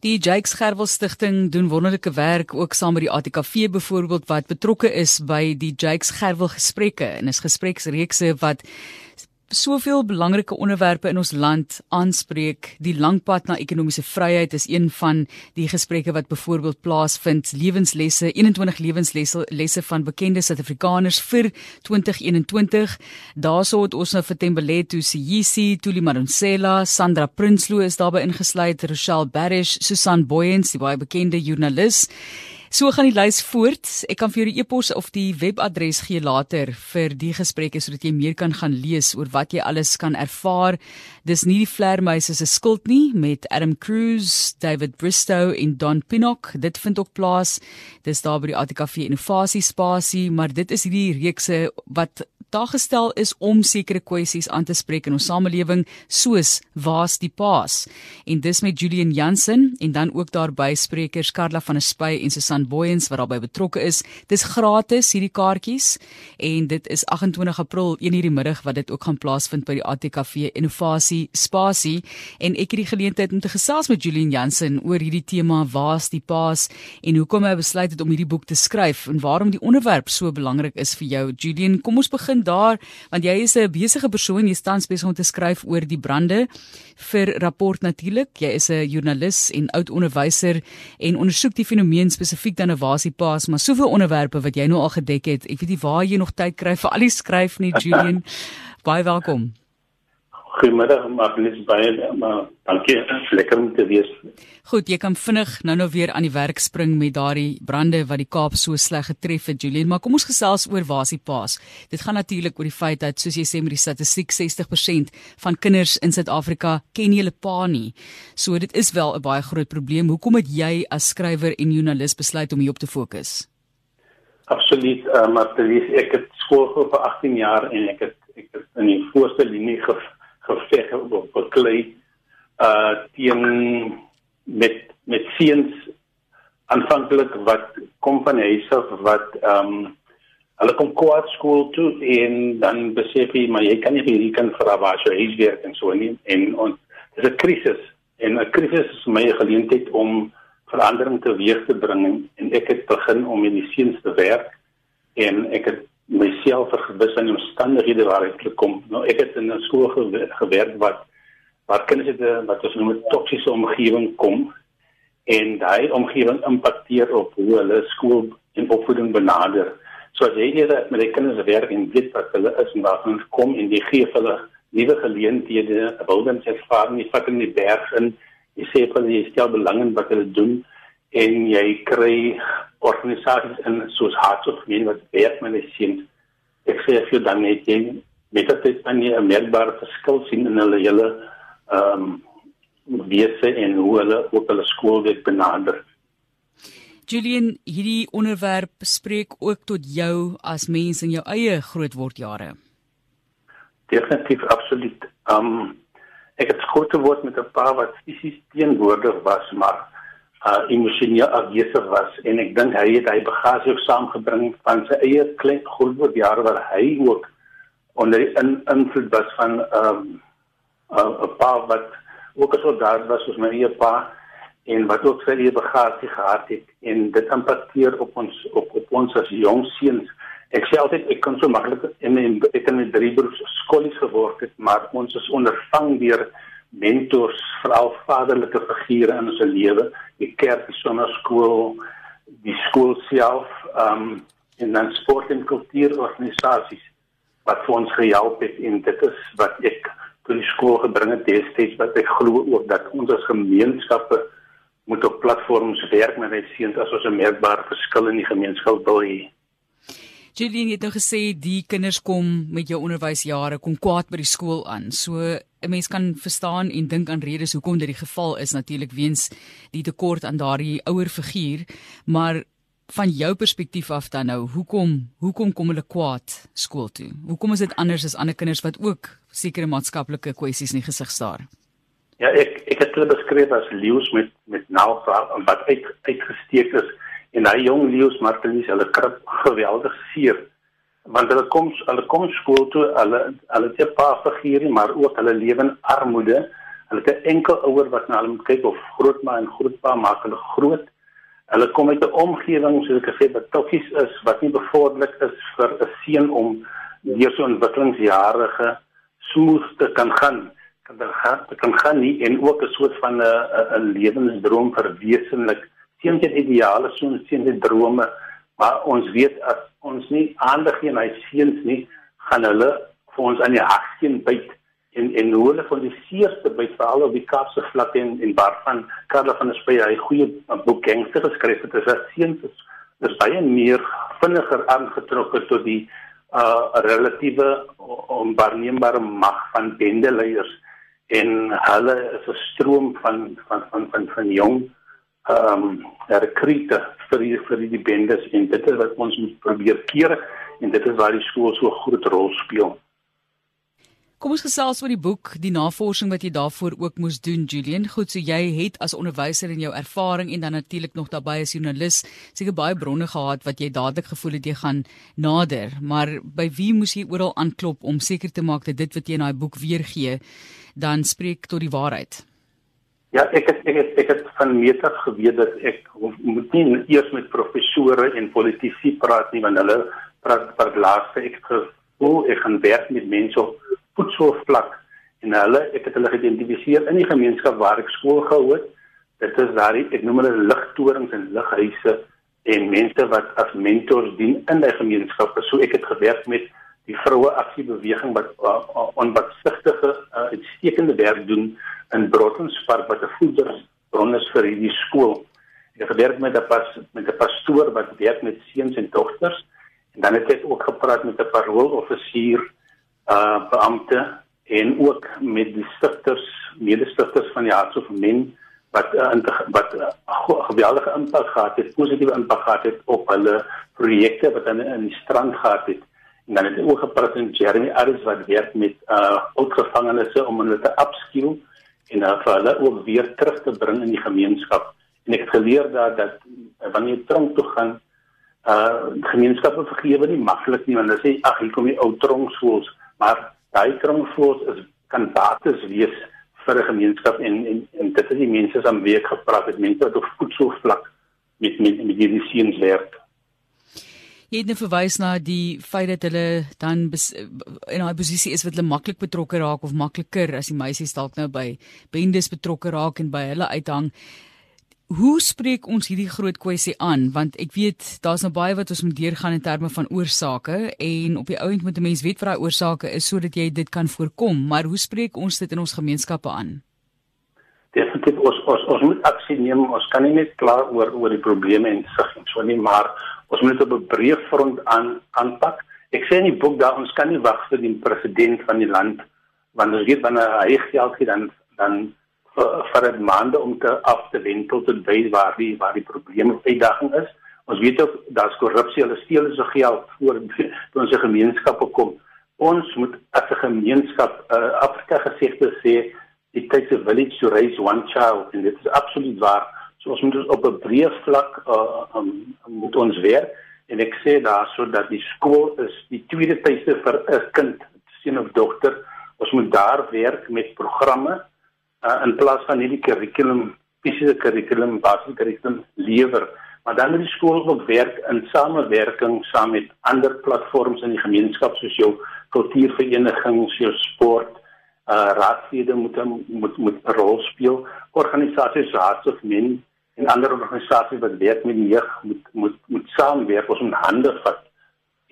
Die Jakes Gerwel Stichting doen wonderlike werk ook saam met die ATKV byvoorbeeld wat betrokke is by die Jakes Gerwel gesprekke en is gespreksreekse wat soveel belangrike onderwerpe in ons land aanspreek. Die langpad na ekonomiese vryheid is een van die gesprekke wat byvoorbeeld plaasvind. Lewenslesse, 21 lewenslesse lesse van bekende Suid-Afrikaners vir 2021. Daarso het ons nou vir Tembeletu Siyisi, Tuli Madonsela, Sandra Prinsloo is daarbey ingesluit, Rochelle Barish, Susan Boyens, die baie bekende joernalis. So gaan die lys voort. Ek kan vir jou die e-pos of die webadres gee later vir die gesprekke sodat jy meer kan gaan lees oor wat jy alles kan ervaar. Dis nie die vlermuise se skuld nie met Adam Cruz, David Bristow en Don Pinnock. Dit vind ook plaas. Dis daar by die ATKV Innovasie Spasie, maar dit is hierdie reekse wat daar gestel is om sekere kwessies aan te spreek in ons samelewing soos waar's die paas? En dis met Julian Jansen en dan ook daarby sprekers Karla van der Spy en Susan Boyens wat daarbey betrokke is. Dis gratis hierdie kaartjies. En dit is 28 April 1 hierdie middag wat dit ook gaan plaasvind by die ATKV Innovasie Spasie. En ek het die geleentheid om te gesels met Julian Jansen oor hierdie tema waar's die paas? en hoekom hy besluit het om hierdie boek te skryf en waarom die onderwerp so belangrik is vir jou. Julian kom ons begin daar want jy is 'n besige persoon jy staan besig om te skryf oor die brande vir rapport natuurlik. Jy is 'n joernalis en oud onderwyser en ondersoek die fenomeen spesifiek dan 'n wasiepaas maar soveel onderwerpe wat jy nou al gedek het. Ek weet nie waar jy nog tyd kry vir al die skryf nie Julian. Baie welkom Goeiemiddag, Marlies baie maar dankie. Lekker om te wees. Goed, jy kan vinnig nou-nou weer aan die werk spring met daardie brande wat die Kaap so sleg getref het, Julian, maar kom ons gesels oor Wasie Paas. Dit gaan natuurlik oor die feit dat soos jy sê met die statistiek 60% van kinders in Suid-Afrika ken hulle pa nie. So dit is wel 'n baie groot probleem. Hoekom het jy as skrywer en joernalis besluit om hierop te fokus? Absoluut, uh, Marlies, ek het skool geloop vir 18 jaar en ek het ek het in die voorste linie gevang geveg op beklei uh teen met met seuns aanvanklik wat kom van huis af wat ehm um, hulle kom kwaad skool toe en dan besef jy maar jy kan nie hierdie kind vir haar was hy werk en so nie. En ons dis 'n krisis en 'n krisis is my geleentheid om verandering teweeg te bring en ek het begin om met die seuns te werk en ek het myself vergewis aan die omstandighede waar ek gekom. Nou ek het in 'n skool gewerk wat waar kinders het wat ons noem 'n toksiese omgewing kom en daai omgewing impakteer op hoe hulle skool en opvoeding benader. So as jy net met die kinders werk en weet wat hulle is en waar hulle kom en jy gee hulle nuwe geleenthede, wildens ervaring, jy vat in die berg in, jy sê hulle jy stel belang in wat hulle doen en jy kry organisasies in soos Hearts of Men wat werk met die seuns. Ek sê vir dan net jy met dit dan jy 'n merkbare verskil sien in hulle hele ehm um, wese en hoe hulle ook hulle skoolwerk benader. Julian, hierdie onderwerp spreek ook tot jou as mens in jou eie grootwordjare. Definitief absoluut. Ehm um, ek het groot geword met 'n pa wat fisies teenwoordig was, maar uh emosioneel afwesig was en ek dink hy het hy bagasie ook saamgebring van sy eie klein groot jare waar hy ook onder in invloed was van um 'n pa wat ook so daar was soos my eie pa en wat ook sy eie bagasie gehad het. En dit impakteer op ons op op ons as jong seuns ek sê altyd ek kan so maklik in in ek het met drie broers skolies geword het maar ons is ondervang deur mentors, veral vaderlike figure in ons lewe, die kerk, die sonnaskool, die skool self, ehm um, en dan sport en kultuurorganisasies wat vir ons gehelp het en dit is wat ek toe die skool gebring het destyds wat ek glo ook dat ons as gemeenskappe moet op platforms werk met net seuns as ons 'n merkbare verskil in die gemeenskap wil hê. Julian het nou gesê die kinders kom met jou onderwysjare kom kwaad by die skool aan. So 'n mens kan verstaan en dink aan redes hoekom dit die geval is natuurlik weens die tekort aan daardie ouer figuur, maar van jou perspektief af dan nou, hoekom hoekom kom hulle kwaad skool toe? Hoekom is dit anders as ander kinders wat ook sekere maatskaplike kwessies in die gesig staar? Ja, ek ek het hulle beskryf as leeu's met met naalvaar wat uit uitgesteek is en daai jong leeu's Martelies hulle krap geweldig seer want hulle kom hulle kom skool toe hulle hulle 'n paar figure maar ook hulle lewe in armoede. Hulle het 'n enkel ouer wat na hulle moet kyk of grootma en grootpa maak hulle groot. Hulle kom uit 'n omgewing soos ek gesê wat tokkies is wat nie bevorderlik is vir 'n seun om deur so 'n ontwikkelingsjarige smooth te kan gaan. Kan gaan kan gaan nie en ook 'n soort van 'n 'n lewensdroom verwesenlik seuns het ideale so seuns het drome maar ons weet as ons nie aandag gee aan hy seuns nie gaan hulle vir ons aan die hakskeen byt en en hulle van die seerste byt veral op die Kaapse vlak en en waarvan Karla van der Spey hy goeie boek gangster geskryf het is dat seuns is, is baie meer vinniger aangetrokke tot die uh relatiewe onwaarneembare mag van bendeleiers en hulle is 'n stroom van van van van van jong ehm um, rekrute vir die, vir die bendes en dit is wat ons moet probeer keer en dit is waar die skool so 'n groot rol speel. Kom ons gesels oor die boek, die navorsing wat jy daarvoor ook moes doen, Julian. Goed, so jy het as onderwyser in jou ervaring en dan natuurlik nog daarbey as joernalis seker baie bronne gehad wat jy dadelik gevoel het jy gaan nader, maar by wie moes jy oral aanklop om seker te maak dat dit wat jy in daai boek weergee, dan spreek tot die waarheid? Ja, ek het ek het ek het van meet af geweet dat ek moet nie eers met professore en politici praat nie want hulle praat per laaste ek gevoel ek gaan werk met mense op voedselvlak en hulle ek het hulle geïdentifiseer in die gemeenskap waar ek skool gehou het. Dit is daar ek noem hulle ligtorings en lighuise en mense wat as mentors dien in die gemeenskap. So ek het gewerk met die vroue aksiebeweging wat onbatsigtige uh, uitstekende werk doen in Brottenspark wat 'n voedersbron is vir hierdie skool. Ek het gewerk met 'n pas met 'n pastoor wat werk met seuns en dogters en dan het ek ook gepraat met 'n parooloffisier uh beampte en ook met die stigters, medestigters van die Hartse van Men wat uh, wat 'n uh, geweldige impak gehad het, positiewe impak gehad het op hulle projekte wat hulle in die strand gehad het. Dan het ek ook gepraat met Jeremy Aris wat werk met uh oudgevangenes om hulle te upskill en uh, vir hulle ook weer terug te bring in die gemeenskap. En ek het geleer dat dat wanneer jy tronk toe gaan uh gemeenskappe vergewe nie maklik nie want hulle sê ag hier kom die ou tronkskools maar daai tronksvoors is kan bates wees vir 'n gemeenskap en en en dit is die mense wat weer gepraat het mense wat op voedselvlak met met met hierdie seuns werk. Jy het net verwys na die feit dat hulle dan in 'n posisie is wat hulle maklik betrokke raak of makliker as die meisies dalk nou by bendes betrokke raak en by hulle uithang. Hoe spreek ons hierdie groot kwessie aan? Want ek weet daar's nou baie wat ons moet deurgaan in terme van oorsake en op die ount moet 'n mens weet wat daai oorsake is sodat jy dit kan voorkom. Maar hoe spreek ons dit in ons gemeenskappe aan? Definitief ons ons ons moet aksie neem. Ons kan nie net klaar oor oor die probleme en sig en so nie maar ons moet op 'n breë front aan aanpak ek sê in die boek dat ons kan nie wag vir die president van die land want ons weet wanneer hy geld gee dan dan vir 'n maande om te af te wentel tot by waar die waar die probleme uitdaging is. Ons weet ook daar's korrupsie, hulle steel so geld voor vir ons gemeenskappe kom. Ons moet as 'n gemeenskap uh, Afrika gesegde sê it takes a village to raise one child en dit is absoluut waar. So ons moet op 'n breë vlak uh, um, moet ons werk en ek sê daarso dat die skool is die tweede tuiste vir 'n kind, seun of dogter. Ons moet daar werk met programme uh, in plaas van hierdie kurrikulum fisiese kurrikulum basiese kurrikulum lewer maar dan moet die skool ook werk in samewerking saam met ander platforms in die gemeenskap soos jou kultuurverenigings jou sport uh raadslede moet moet moet 'n rol speel organisasies raads of men en ander organisasies wat werk met die jeug moet moet moet saamwerk ons moet hande vat.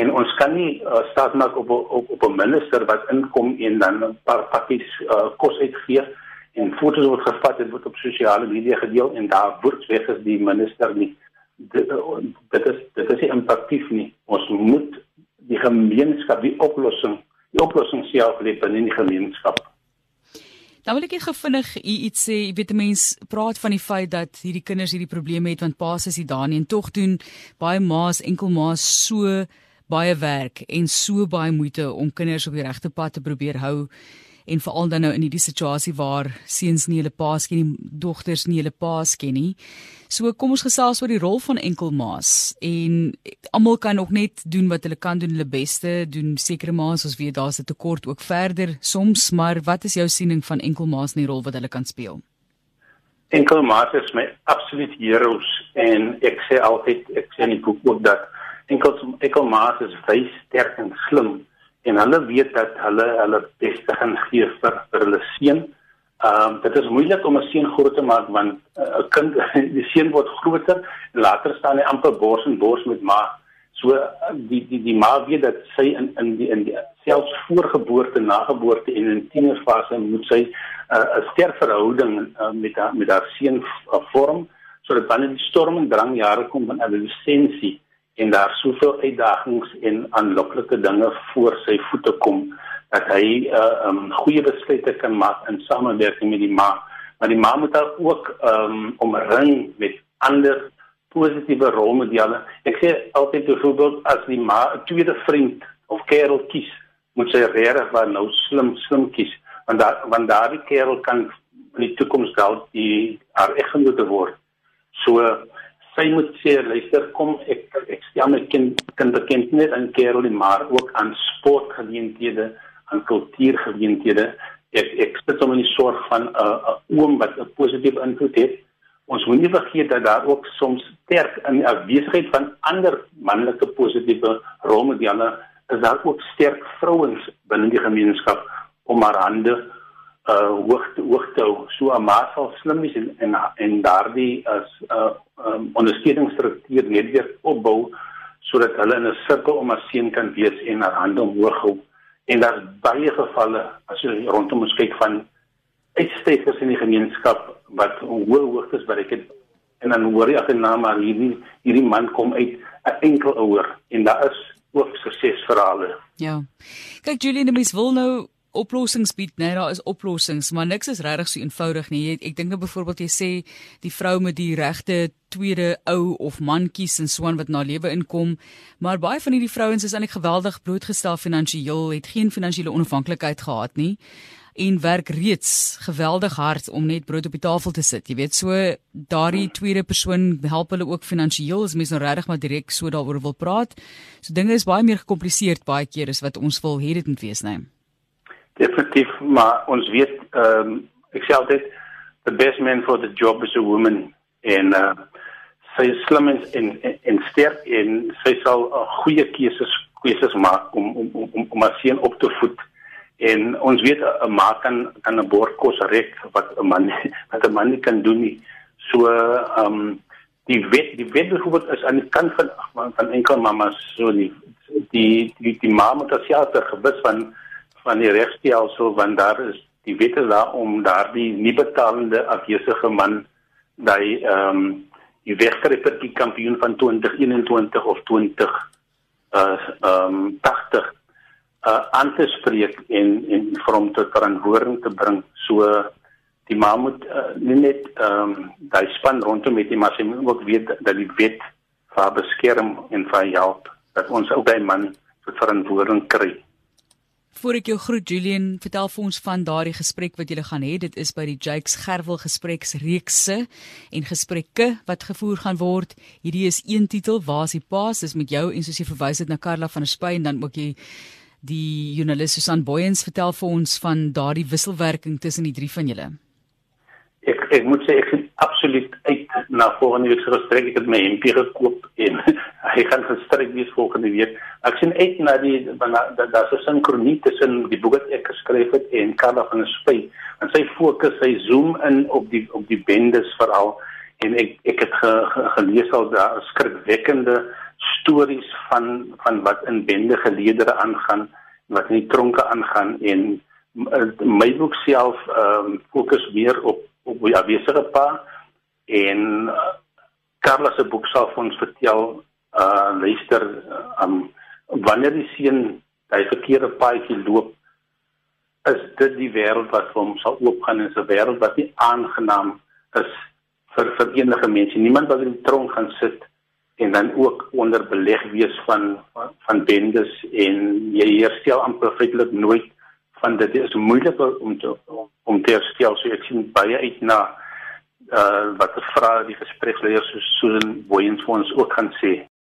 En ons kan nie uh, staat maak op op op 'n minister wat inkom en dan 'n paar pakkies uh, kos uitgee en foto's word gevat en word op sosiale media gedeel en daar word weg as die minister nie. Dit, dit is dit is nie impaktief nie. Ons moet die gemeenskap die oplossing die oplossing self lê binne die gemeenskap Nou wil ek net gefvinnig iets sê, jy weet mense praat van die feit dat hierdie kinders hierdie probleme het want paas is die Dani en tog doen baie ma's enkel ma's so baie werk en so baie moeite om kinders op die regte pad te probeer hou en veral dan nou in hierdie situasie waar seuns nie hulle paas ken nie, dogters nie hulle paas ken nie. So kom ons gesels oor die rol van enkelmaas en almal kan ook net doen wat hulle kan doen hulle beste doen sekere maas ons weet daar's 'n tekort ook verder soms maar wat is jou siening van enkelmaas in die rol wat hulle kan speel? Enkelmaas is my absoluut heroes en ek sê altyd ek sê in die boek ook dat enkel enkelmaas is baie sterk en slim en hulle weet dat hulle hulle beste gaan gee vir, vir hulle seun. Ehm um, dit is moeilik om 'n seun groot te maak want eh, 'n uh, kind die seun word groter en later staan hy amper bors en bors met ma. So die die die ma weet dat sy in in die in die selfs voorgeboorte, nageboorte en in tienerfase moet sy eh, 'n uh, sterk verhouding uh, met haar met haar seun uh, vorm sodat wanneer die storm en drang jare kom van adolessensie en daar soveel uitdagings en aanloklike dinge voor sy voete kom dat hy 'n uh, um, goeie besluite kan maak in samewerking met die ma. Maar die ma moet ook um, omring met ander positiewe rolmodelle. Ek sê altyd byvoorbeeld as die ma 'n tweede vriend of kerel kies, moet sy regtig maar nou slim slim kies want daar want daardie kerel kan in die toekoms dalk die haar eggenoot word. So sy moet sê luister kom ek ek stel my kind kind bekend net aan kerel maar ook aan sportgeleenthede aan kultuurgeleenthede. Ek ek sit om in die sorg van uh, 'n oom wat 'n positiewe invloed het. Ons moet nie vergeet dat daar ook soms sterk in die afwesigheid van ander manlike positiewe rolmodelle is daar ook sterk vrouens binne die gemeenskap om haar hande uh hoog te hoog te hou. So 'n ma sal slim wees en en, en daardie as 'n uh, um, ondersteuningsstruktuur netwerk opbou sodat hulle in 'n sirkel om 'n seun kan wees en haar hande omhoog hou en daar's baie gevalle as jy rondom ons kyk van uitstekers in die gemeenskap wat hoë hoogtes bereik het en dan hoor jy agterna maar hierdie hierdie man kom uit 'n enkel ouer en daar is ook suksesverhale. Ja. Kyk Julie, mens wil nou oplossings bied, nee, daar is oplossings, maar niks is regtig so eenvoudig nie. Ek dink nou byvoorbeeld jy sê die vrou met die regte tweede ou of man kies en so 'n wat na lewe inkom, maar baie van hierdie vrouens is eintlik geweldig blootgestel finansiëel, het geen finansiële onafhanklikheid gehad nie en werk reeds geweldig hard om net brood op die tafel te sit. Jy weet, so daardie tweede persoon help hulle ook finansiëel as mens nou regtig maar direk so daaroor wil praat. So dinge is baie meer gekompliseerd baie keer as wat ons wil hê dit moet wees, nee. Definitief, maar ons weet ehm um, ek sê altyd the best man for the job is a woman en uh sy is slim en en, en sterk en sy sal uh, goeie keuses keuses maak om om om om haar seun op te voed. En ons weet 'n ma kan kan 'n bordkos reg wat 'n man wat 'n man nie kan doen nie. So ehm um, die wet die wet byvoorbeeld is aan die kant van van enkel mamas so die die die, die ma moet ja gewis van van die regstelsel want daar is die wette daar om daardie nie betalende afwesige man daai ehm um, die wegkryper die kampioen van 2021 of 20 uh ehm um, 80 uh aan te spreek en en vir hom te verantwoording te bring. So die ma moet uh, nie net ehm um, daai span rondom met die maar sy moet ook weet dat die wet vir beskerm en vir help dat ons ook daai man verantwoording kry Voor ek jou groet Julian, vertel vir ons van daardie gesprek wat julle gaan hê. Dit is by die Jakes Gerwel gespreksreekse en gesprekke wat gevoer gaan word. Hierdie is een titel, Waar is die paas? Dis met jou en soos jy verwys het na Karla van der Spy en dan ook jy die joernalis Susan Boyens vertel vir ons van daardie wisselwerking tussen die drie van julle. Ek ek moet sê ek absoluut uit na volgende week se gesprek. Ek het my hempie gekoop en hy gaan gestryk wees volgende week. Ek sien uit na die daar's 'n sinkronie tussen die boek wat ek geskryf het en Karla van Spy. En sy fokus, sy zoom in op die op die bendes veral en ek ek het ge, ge, gelees al daar skrikwekkende stories van van wat in bende geleedere aangaan, wat in die tronke aangaan en my boek self ehm um, fokus meer op op die afwesige pa en uh, Carla se boek sal ons vertel uh luister um wanneer die seun hy verkeerde paadjie loop is dit die wêreld wat vir hom sal oopgaan en 'n wêreld wat nie aangenaam is vir vir enige mens niemand wat in die tronk gaan sit en dan ook onder beleg wees van van bendes en jy herstel amper feitelik nooit van dit is moeilik om te om te herstel. So ek sien baie uit na uh wat vrae die gespreksleiers so so in Boyens vir ons ook gaan sê